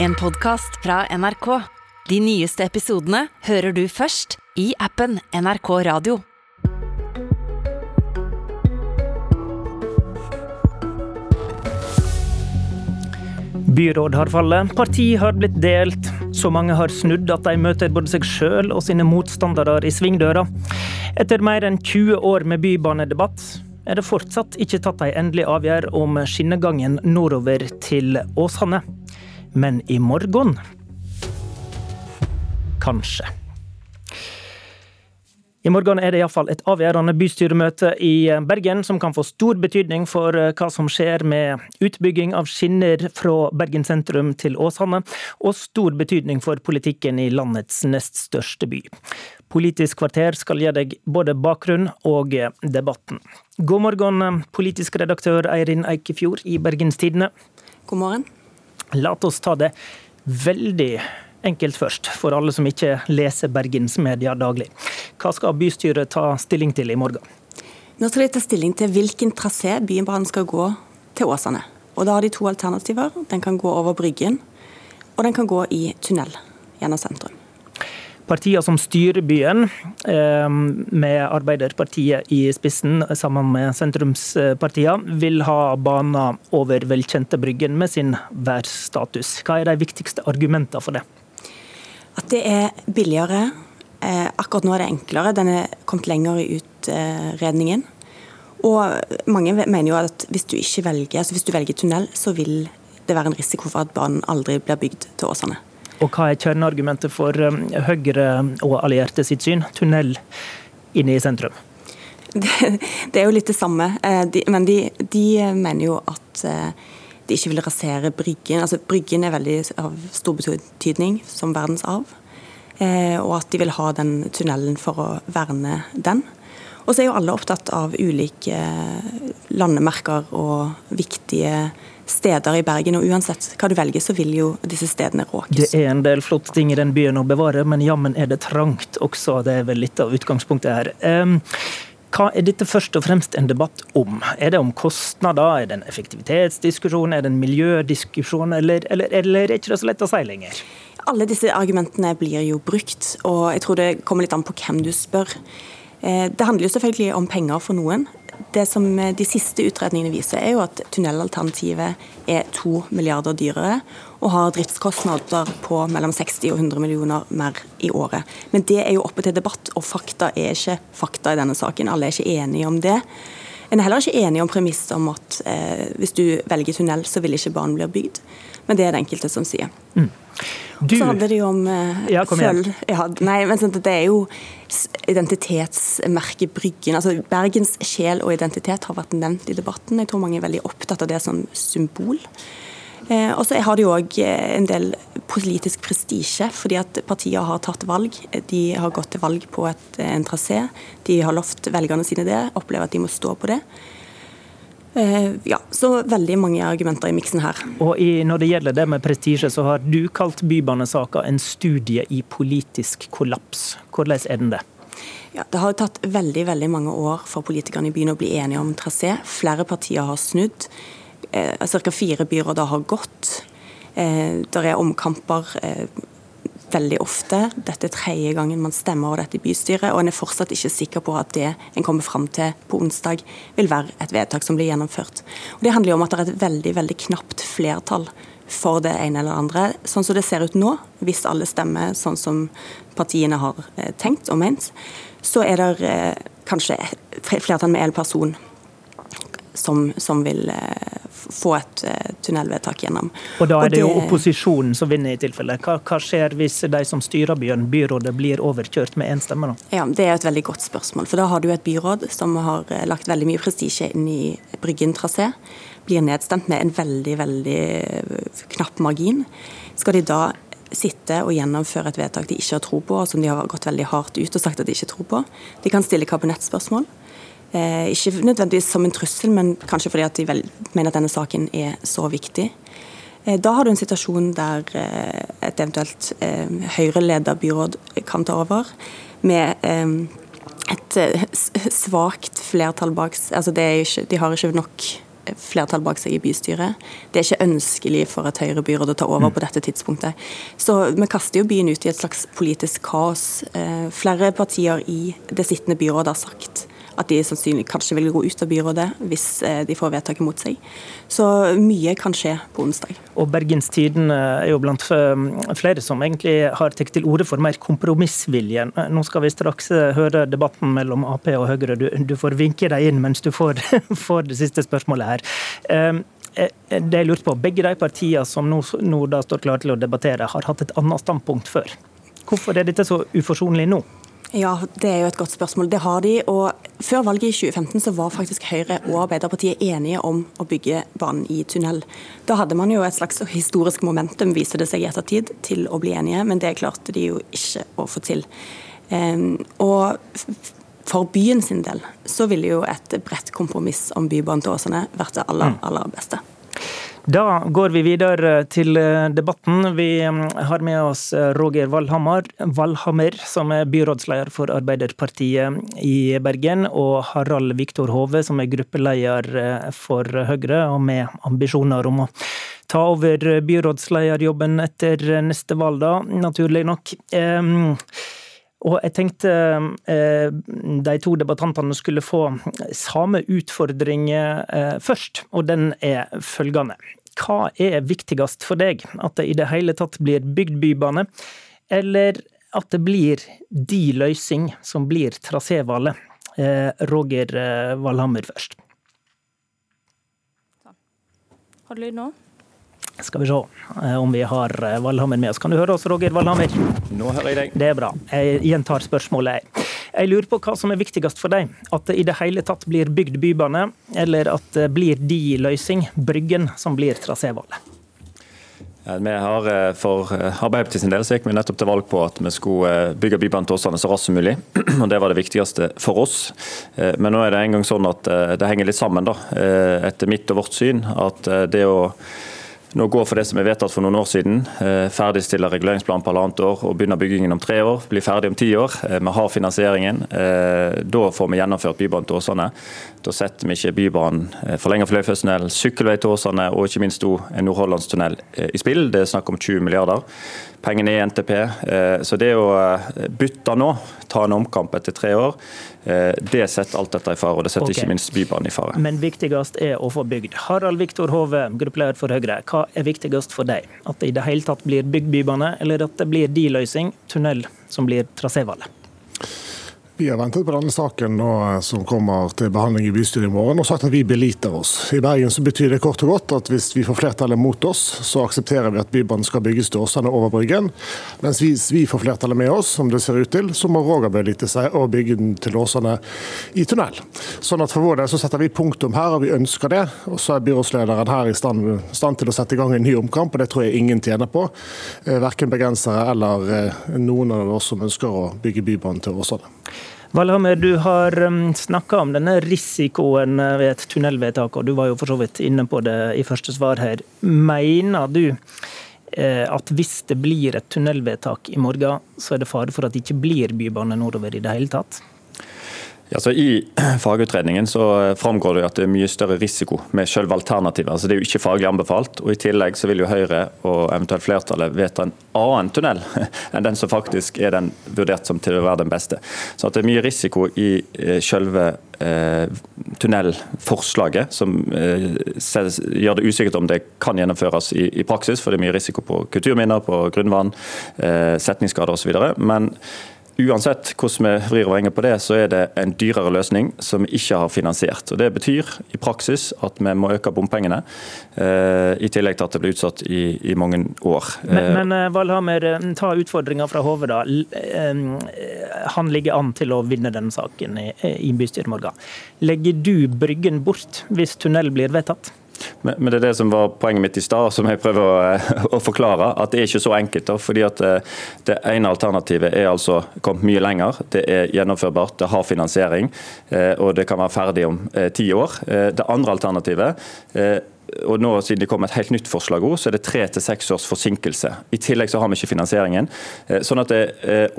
En podkast fra NRK. De nyeste episodene hører du først i appen NRK Radio. Byråd har fallet, parti har blitt delt. Så mange har snudd at de møter både seg sjøl og sine motstandere i svingdøra. Etter mer enn 20 år med bybanedebatt er det fortsatt ikke tatt ei endelig avgjørelse om skinnegangen nordover til Åsane. Men i morgen kanskje. I morgen er det iallfall et avgjørende bystyremøte i Bergen som kan få stor betydning for eh, hva som skjer med utbygging av skinner fra Bergen sentrum til Åsane, og stor betydning for politikken i landets nest største by. Politisk kvarter skal gi deg både bakgrunn og debatten. God morgen, politisk redaktør Eirin Eikefjord i Bergens Tidende. God morgen. La oss ta det veldig enkelt først, for alle som ikke leser bergensmedia daglig. Hva skal bystyret ta stilling til i morgen? Nå skal de ta stilling til hvilken trasé Bybanen skal gå til Åsane. Og Da har de to alternativer. Den kan gå over Bryggen, og den kan gå i tunnel gjennom sentrum. Partiene som styrer byen, eh, med Arbeiderpartiet i spissen sammen med sentrumspartiene, vil ha baner over velkjente Bryggen med sin værstatus. Hva er de viktigste argumentene for det? At det er billigere. Eh, akkurat nå er det enklere. Den er kommet lenger i utredningen. Og mange mener jo at hvis du ikke velger, altså hvis du velger tunnel, så vil det være en risiko for at banen aldri blir bygd til Åsane. Og hva er kjerneargumentet for um, Høyre og allierte sitt syn? Tunnel inne i sentrum? Det, det er jo litt det samme, eh, de, men de, de, mener jo at eh, de ikke vil rasere Bryggen. Altså, Bryggen er veldig av stor betydning som verdensarv, eh, og at de vil ha den tunnelen for å verne den. Og så er jo alle opptatt av ulike landemerker og viktige steder i Bergen, og uansett hva du velger, så vil jo disse stedene råkes. Det er en del flotte ting i den byen å bevare, men jammen er det trangt også. Det er vel litt av utgangspunktet her. Um, hva er dette først og fremst en debatt om? Er det om kostnader, er det en effektivitetsdiskusjon, er det en miljødiskusjon, eller, eller, eller er det ikke så lett å si lenger? Alle disse argumentene blir jo brukt, og jeg tror det kommer litt an på hvem du spør. Eh, det handler jo selvfølgelig om penger for noen. Det som eh, de siste utredningene viser, er jo at tunnelalternativet er to milliarder dyrere og har driftskostnader på mellom 60 og 100 millioner mer i året. Men det er jo oppe til debatt, og fakta er ikke fakta i denne saken. Alle er ikke enige om det. En er heller ikke enig om premisset om at eh, hvis du velger tunnel, så vil ikke banen bli bygd. Men det er det enkelte som sier. Mm. Du... Så handler det jo om uh, ja, føl... Ja, nei, men sånn, det er jo identitetsmerket Bryggen. altså Bergens sjel og identitet har vært nevnt i debatten. Jeg tror mange er veldig opptatt av det som symbol. Eh, og så har de òg eh, en del politisk prestisje, fordi at partier har tatt valg. De har gått til valg på et, en trasé. De har lovt velgerne sine det, opplever at de må stå på det. Eh, ja, så veldig mange argumenter i miksen her. Og i, Når det gjelder det med prestisje, så har du kalt bybanesaka en studie i politisk kollaps. Hvordan er den det? Ja, Det har tatt veldig veldig mange år for politikerne i byen å bli enige om trasé. Flere partier har snudd. Eh, Ca. fire byråder har gått. Eh, det er omkamper. Eh, veldig ofte. Dette er tredje gangen man stemmer over dette i bystyret, og en er fortsatt ikke sikker på at det en kommer fram til på onsdag, vil være et vedtak som blir gjennomført. Og Det handler jo om at det er et veldig, veldig knapt flertall for det ene eller andre. Sånn som det ser ut nå, hvis alle stemmer sånn som partiene har eh, tenkt og ment, så er det eh, kanskje flertall med én person som, som vil eh, få et uh, tunnelvedtak gjennom. Og Da er det, jo opposisjonen som vinner i tilfelle. Hva, hva, skjer hvis de som styrer byen, byrådet, blir overkjørt med én stemme? da? Ja, Det er et veldig godt spørsmål. For Da har du et byråd som har uh, lagt veldig mye prestisje inn i Bryggen trasé. Blir nedstemt med en veldig, veldig uh, knapp margin. Skal de da sitte og gjennomføre et vedtak de ikke har tro på, og som de har gått veldig hardt ut og sagt at de ikke tror på? De kan stille kabinettspørsmål. Eh, ikke nødvendigvis som en trussel, men kanskje fordi at de vel, mener at denne saken er så viktig. Eh, da har du en situasjon der eh, et eventuelt eh, Høyre-leda byråd kan ta over, med et svakt flertall bak altså ikke, De har ikke nok flertall bak seg i bystyret. Det er ikke ønskelig for et Høyre-byråd å ta over på dette tidspunktet. Så vi kaster jo byen ut i et slags politisk kaos. Eh, flere partier i det sittende byrådet har sagt at de sannsynlig kanskje vil gå ut av byrådet hvis eh, de får vedtaket mot seg. Så mye kan skje på onsdag. Og Bergens Tidende er jo blant eh, flere som egentlig har tatt til orde for mer kompromissvilje. Nå skal vi straks høre debatten mellom Ap og Høyre. Du, du får vinke deg inn mens du får, får det siste spørsmålet her. Det jeg lurte på, Begge de partiene som nå, nå står klare til å debattere, har hatt et annet standpunkt før. Hvorfor er dette så uforsonlig nå? Ja, Det er jo et godt spørsmål. Det har de. og Før valget i 2015 så var faktisk Høyre og Arbeiderpartiet enige om å bygge banen i tunnel. Da hadde man jo et slags historisk momentum, viser det seg i ettertid, til å bli enige, men det klarte de jo ikke å få til. Um, og for byen sin del så ville jo et bredt kompromiss om Bybanen til Åsane vært det aller, mm. aller beste. Da går vi videre til eh, debatten. Vi mm, har med oss eh, Roger Valhammer, Valhammer som er byrådsleder for Arbeiderpartiet i Bergen, og Harald Viktor Hove, som er gruppeleder eh, for Høyre, og med ambisjoner om å ta over byrådslederjobben etter neste valg, da, naturlig nok. Og jeg tenkte de to debattantene skulle få samme utfordring først, og den er følgende. Hva er viktigst for deg? At det i det hele tatt blir bygd bybane, eller at det blir de løsning som blir trasévalget? Eh, Roger eh, Valhammer først. Har du lyd nå? Skal vi se eh, om vi har Valhammer med oss. Kan du høre oss, Roger Valhammer? Nå hører jeg deg. Det er bra. Jeg gjentar spørsmålet. Jeg lurer på hva som er viktigst for deg. At det i det hele tatt blir bygd bybane, eller at det blir de løsning, Bryggen, som blir trasévalget? Vi har, eh, For eh, Arbeiderpartiet sin del så gikk vi nettopp til valg på at vi skulle eh, bygge Bybanen til Åsane så raskt som mulig. og Det var det viktigste for oss. Men nå er det en gang sånn at det henger litt sammen, da, etter mitt og vårt syn. At det å nå går for det som er vedtatt for noen år siden. Ferdigstiller ferdigstille reguleringsplanen på halvannet år og begynne byggingen om tre år. Bli ferdig om ti år. Eh, vi har finansieringen. Eh, da får vi gjennomført Bybanen til Åsane. Da setter vi ikke Bybanen, forlenget fløyfødstunnel, sykkelvei til Åsane og ikke minst en Nordhordlandstunnel i spill. Det er snakk om 20 milliarder pengene i NTP. Eh, så det å eh, bytte nå, ta en omkamp etter tre år, eh, det setter alt dette i fare. Og det setter okay. ikke minst Bybanen i fare. Men viktigst er å få bygd. Harald Viktor Hove, gruppeleder for Høyre. Hva er viktigst for deg? At det i det hele tatt blir bygd bybane, eller at det blir de løsning, tunnel, som blir trasévalget? Vi har ventet på denne saken nå, som kommer til behandling i bystyret i morgen, og sagt at vi beliter oss. I Bergen så betyr det kort og godt at hvis vi får flertallet mot oss, så aksepterer vi at Bybanen skal bygges til Åsane over Bryggen. Mens hvis vi får flertallet med oss, som det ser ut til, så må Roger belite seg og bygge den til Åsane i tunnel. Sånn at For vår del så setter vi punktum her, og vi ønsker det. Og så er byrådslederen her i stand, stand til å sette i gang en ny omkamp, og det tror jeg ingen tjener på. Eh, verken bergensere eller eh, noen av oss som ønsker å bygge Bybanen til Åsane. Valhammer, du har um, snakka om denne risikoen ved et tunnelvedtak, og du var jo for så vidt inne på det i første svar her. Mener du eh, at hvis det blir et tunnelvedtak i morgen, så er det fare for at det ikke blir bybane nordover i det hele tatt? Ja, så I fagutredningen så framgår det at det er mye større risiko med selve alternativet. Altså det er jo ikke faglig anbefalt. og I tillegg så vil jo Høyre og eventuelt flertallet vedta en annen tunnel enn den som faktisk er den vurdert som til å være den beste. Så Det er mye risiko i eh, selve eh, tunnelforslaget, som eh, gjør det usikkert om det kan gjennomføres i, i, praksis, for det er mye risiko på kulturminner, på grunnvann, eh, setningsskader osv. Men Uansett hvordan vi vrir og vrenger på det, så er det en dyrere løsning som vi ikke har finansiert. Og Det betyr i praksis at vi må øke bompengene, eh, i tillegg til at det blir utsatt i, i mange år. Men, eh, men eh, Valhammer, ta utfordringa fra Hove, da. Han ligger an til å vinne denne saken i, i bystyret i morgen. Legger du Bryggen bort hvis tunnel blir vedtatt? Men, det er det som var poenget mitt i stad, som jeg prøver å, å, forklare. At det er ikke så enkelt. Da, fordi at det, eh, det ene alternativet er altså kommet mye lenger. Det er gjennomførbart, det har finansiering, eh, og det kan være ferdig om eh, ti år. Det andre alternativet og nå siden det kom et helt nytt forslag også, så er det tre til seks års forsinkelse. I tillegg så har vi ikke finansieringen. Sånn at det,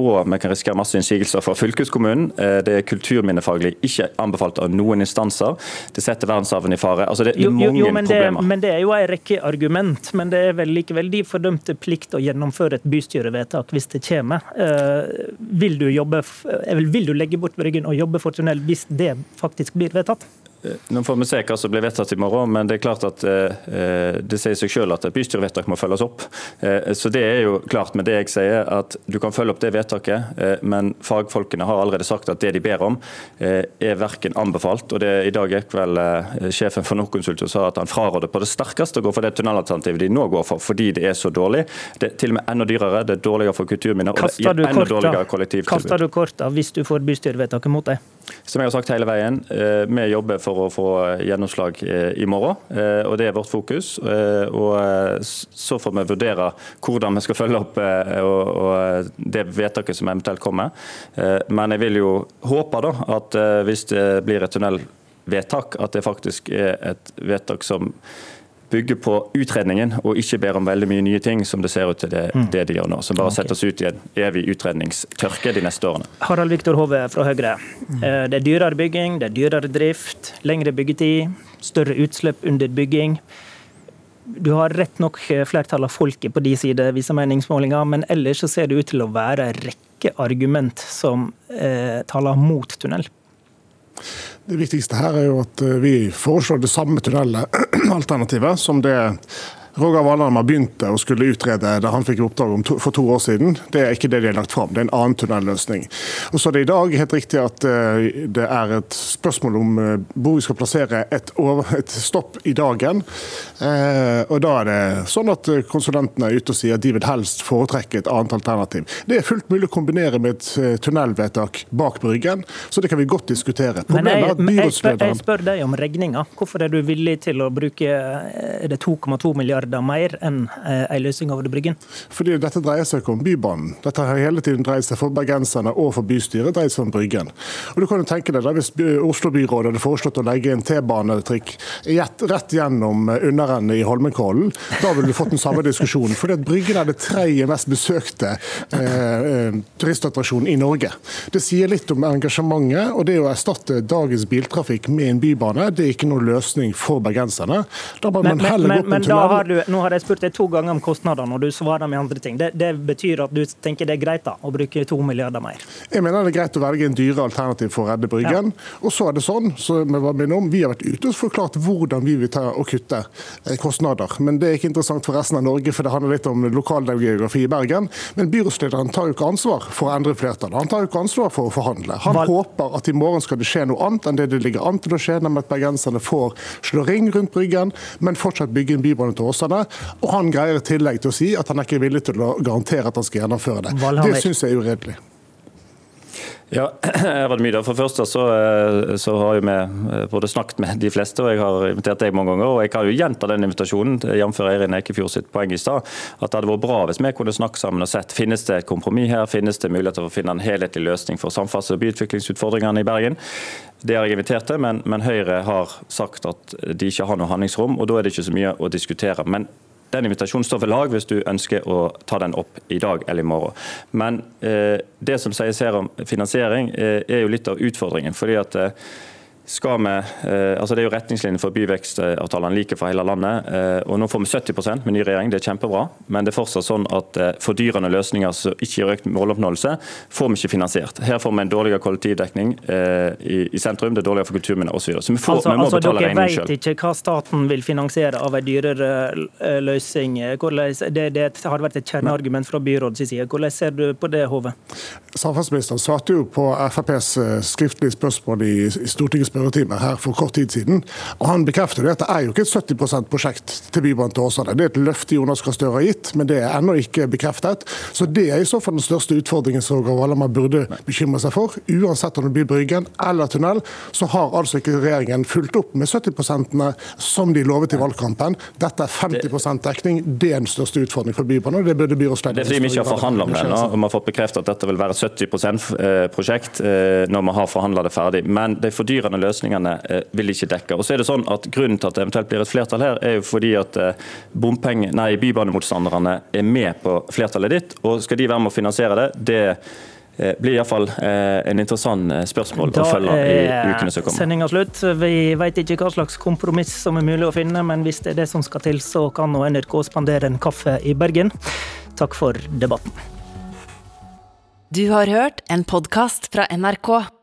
og vi kan risikere masse innsigelser fra fylkeskommunen. Det er kulturminnefaglig ikke anbefalt av noen instanser. Det setter verdensarven i fare. Altså det er mange jo, jo, men det, problemer. Men det er jo en rekke argument. Men det er vel likevel de fordømte plikt å gjennomføre et bystyrevedtak hvis det kommer. Vil du, jobbe, vil du legge bort Bryggen og jobbe for tunnel hvis det faktisk blir vedtatt? Eh, nå får vi se hva som blir vedtatt i morgen, men det er klart at eh, det sier seg selv at et bystyrevedtak må følges opp. Eh, så det er jo klart med det jeg sier, at du kan følge opp det vedtaket, men fagfolkene har allerede sagt at det de ber om, er verken anbefalt. og det I dag gikk vel sjefen for Norconsult og sa at han fraråder på det sterkeste å gå for det tunnelalternativet de nå går for, fordi det er så dårlig. Det er til og med enda dyrere, det er dårligere for kulturminner og det er enda dårligere kollektivtilbud. Kaster du korta hvis du får bystyrevedtaket mot deg? Som jeg har sagt hele veien, vi jobber for å få gjennomslag eh, i morgen. Eh, og Det er vårt fokus. Eh, og Så får vi vurdere hvordan vi skal følge opp og det vedtaket som eventuelt kommer. Men jeg vil jo håpe da, at hvis det blir et tunnelvedtak, at det faktisk er et vedtak som bygger på utredningen og ikke ber om veldig mye nye ting, som det ser ut til det, mm. det de gjør nå. Som bare okay. setter oss ut i en evig utredningstørke de neste årene. Harald Viktor Hove fra Høyre. Mm. Det er dyrere bygging, det er dyrere drift, lengre byggetid, større utslipp under bygging. Du har rett nok flertall av folket på de side, viser meningsmålinger, men ellers så ser det ut til å være en rekke argument som eh, taler mot tunnel. Det viktigste her er jo at eh, vi foreslår det samme tunnelalternativet som det Roger Valheim begynt å skulle utrede det han fikk i oppdrag to, for to år siden. Det er ikke det de har lagt fram, det er en annen tunnelløsning. Og så er det i dag helt riktig at uh, det er et spørsmål om uh, hvor vi skal plassere et, over, et stopp i dagen. Uh, og da er det sånn at konsulentene er ute og sier at de vil helst foretrekke et annet alternativ. Det er fullt mulig å kombinere med et tunnelvedtak bak Bryggen, så det kan vi godt diskutere. Men jeg, jeg, spør, jeg spør deg om regninga. Hvorfor er du villig til å bruke 2,2 milliarder milliarder mer enn eh, en løsning over Bryggen? Fordi Dette dreier seg ikke om Bybanen. Dette har hele tiden dreid seg for bergenserne og for bystyret dreid seg om Bryggen. Og du kan jo tenke deg da, Hvis Oslo-byrådet hadde foreslått å legge en T-banetrikk rett gjennom eh, underrennet i Holmenkollen, da ville du fått den samme diskusjonen. Fordi at Bryggen er det tredje mest besøkte eh, eh, turistattraksjonen i Norge. Det sier litt om engasjementet. og Det å erstatte dagens biltrafikk med en bybane, det er ikke noen løsning for bergenserne. Da bør man heller men, gå på en tunnel du, nå har jeg spurt deg to ganger om kostnadene, og du svarer med andre ting. Det, det, betyr at du tenker det er greit da, å bruke to milliarder mer? Jeg mener det er greit å velge en dyre alternativ for å redde Bryggen. Ja. Og så er det sånn, så om, vi har vært ute og forklart hvordan vi vil ta og kutte eh, kostnader. Men det er ikke interessant for resten av Norge, for det handler litt om lokalgeografi i Bergen. Men byrådslederen tar jo ikke ansvar for å endre flertallet. Han tar jo ikke ansvar for å forhandle. Han Val håper at i morgen skal det skje noe annet enn det det ligger an til å skje, nemlig at bergenserne får slå ring rundt Bryggen, men fortsatt bygge en bybane til Ås Åsane. Og han greier i tillegg til å si at han er ikke villig til å garantere at han skal gjennomføre det. Det syns jeg er uredelig. Ja, jeg har vært mye For først så, eh, så, har jo vi eh, både snakket med de fleste, og jeg har invitert deg mange ganger. og Jeg kan jo gjenta den invitasjonen, jf. Eirin Ekefjord sitt poeng i stad. At det hadde vært bra hvis vi kunne snakke sammen og sett finnes det et kompromiss her, finnes det muligheter for å finne en helhetlig løsning for samferdsel- og byutviklingsutfordringene i Bergen. Det har jeg invitert til, men, men Høyre har sagt at de ikke har noe handlingsrom. og Da er det ikke så mye å diskutere. Men den invitasjonen står ved lag hvis du ønsker å ta den opp i dag eller i morgen. Men eh, det som sies her om finansiering, eh, er jo litt av utfordringen. fordi at eh, skal vi, eh, altså Det er jo retningslinjer for byvekstavtalene like for hele landet. Eh, og Nå får vi 70% med ny regjering, det er kjempebra. Men det er fortsatt sånn at eh, fordyrende løsninger som ikke gir økt måloppnåelse, får vi ikke finansiert. Her får vi en dårligere kollektivdekning i, sentrum, det er dårligere for kulturminner osv. Så vi, får, altså, vi må altså, betale regningen sjøl. Dere vet ikke hva staten vil finansiere av en dyrere løsning. Det, det har vært et kjerneargument fra byrådets side. Hvordan ser du på det, Hove? Samferdselsministeren svarte jo på FrPs skriftlige spørsmål i, i Stortingets spørretime her for kort tid siden. og Han bekrefter det er jo ikke et 70 %-prosjekt til Bybanen til Åsane. Det er et løfte Jonas Gahr Støre har gitt, men det er ennå ikke bekreftet. Så Det er i så fall den største utfordringen som man burde bekymre seg for. Uansett om det blir Bryggen eller tunnel, så har altså ikke regjeringen fulgt opp med 70 som de lovet i valgkampen. Dette er 50 dekning. Det er den største utfordringen for Bybanen. og Det burde byrådslederen Det er fordi vi ikke har forhandla om det ennå, og vi har fått bekreftet at dette vil være 70 %-prosjekt eh, når vi har forhandla det ferdig. Men de fordyrende løsningene vil ikke dekke. Og så er det sånn at Grunnen til at det eventuelt blir et flertall her, er jo fordi at bompenge, nei, bybanemotstanderne er med på flertallet ditt. og Skal de være med å finansiere det, det Eh, blir iallfall eh, en interessant eh, spørsmål da å følge i ukene som kommer. Sendinga slutt. Vi vet ikke hva slags kompromiss som er mulig å finne, men hvis det er det som skal til, så kan nå NRK spandere en kaffe i Bergen. Takk for debatten. Du har hørt en podkast fra NRK.